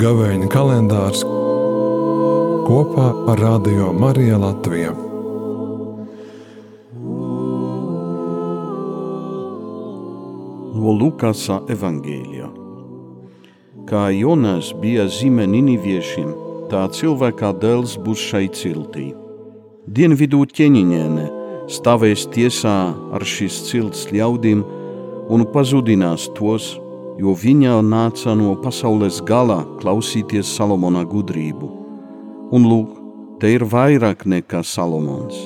Gavēņa kalendārs kopā ar Radio Mariju Latviju. No Lukasa evanģēlijā. Kā Jonas bija zīme niniviešiem, tā cilvēkā dēls būs šai ciltī. Dienvidu ķeņiņēne stāvēs tiesā ar šīs cilts ļaudīm un pazudinās tos, jo viņa nāca no pasaules gala klausīties Salomona gudrību. Un lūk, te ir vairāk nekā Salomons.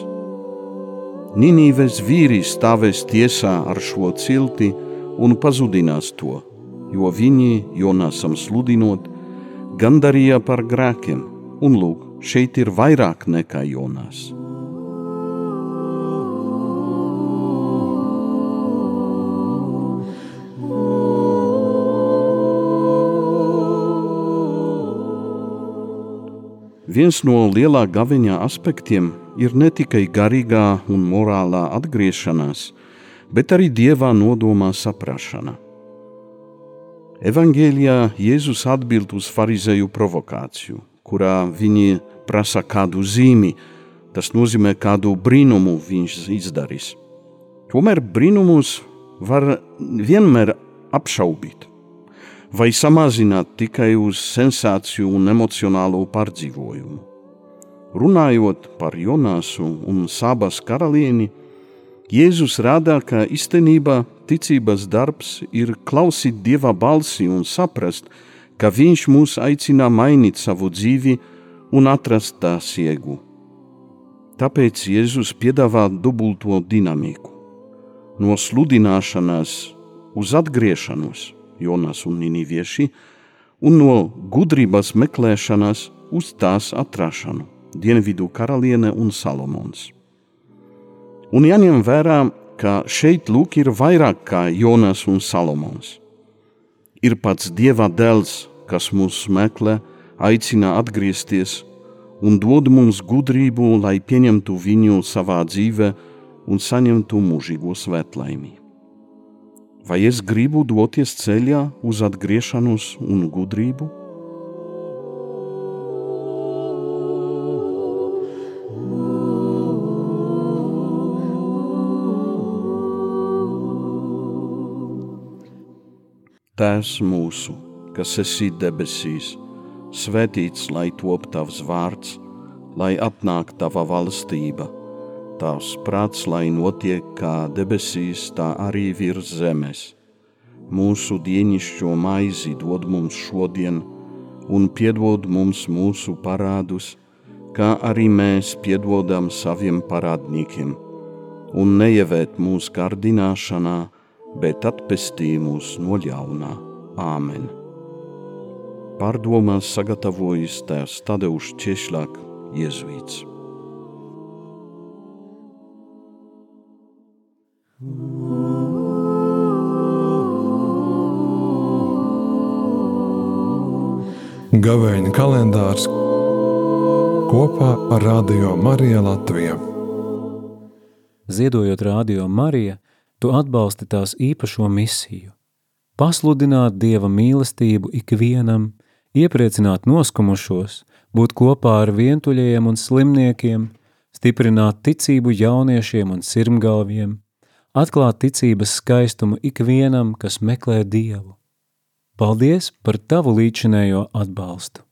Ninīves vīri stāvēs tiesā ar šo cilti un pazudinās to, jo viņi, Jonasam sludinot, gandarīja par grēkiem, un lūk, šeit ir vairāk nekā Jonas. Viens no lielā gaviņa aspektiem ir ne tikai garīgā un morālā atgriešanās, bet arī dievā nodomā saprašana. Evangelijā Jēzus atbild uz farizēju provokāciju, kurā viņi prasa kādu zīmi, tas nozīmē kādu brīnumu viņš izdarīs. Tomēr brīnumus var vienmēr apšaubīt vai samazināt tikai uz sensāciju un emocionālo pārdzīvojumu. Runājot par Jonāsu un Sābas karalieni, Jēzus rādā, ka īstenībā ticības darbs ir klausīt Dieva balsi un saprast, ka Viņš mūs aicina mainīt savu dzīvi un atrast tās iegu. Tāpēc Jēzus piedāvā dubulto dinamiku - no sludināšanas uz atgriešanos Jonas un Ninivieši, un no gudrības meklēšanas uz tās atrašanu - Dienvidu karaliene un Salomons. Un jāņem vērā, ka šeit lūk ir vairāk kā Jonas un Salomons. Ir pats Dieva dēls, kas mūs meklē, aicina atgriezties un dod mums gudrību, lai pieņemtu viņu savā dzīvē un saņemtu mūžīgo svētlaimi. Vai es gribu doties ceļā uz atgriešanos un gudrību? Tēvs mūsu, kas esi debesīs, svētīts lai top tavs vārds, lai atnāk tava valstība Tavs prāts, lai notiek kā debesīs, tā arī virs zemes. Mūsu dienascho maizi dod mums šodien, un piedod mums mūsu parādus, kā arī mēs piedodam saviem parādniekiem, un neievēt mūsu kārdināšanā, bet atpestī mūs no ļaunā. Āmen! Pārdomās sagatavojas tēvs Tadeušs Češlāk, Jēzuīts. Gavēņa kalendārs kopā ar Radio Mariju Latviju. Ziedojot Radio Mariju, tu atbalsti tās īpašo misiju – pasludināt Dieva mīlestību ikvienam, iepriecināt noskumušos, būt kopā ar vientuļajiem un slimniekiem, stiprināt ticību jauniešiem un sirmgalviem, atklāt ticības skaistumu ikvienam, kas meklē Dievu. Paldies par tavu līdzinējo atbalstu!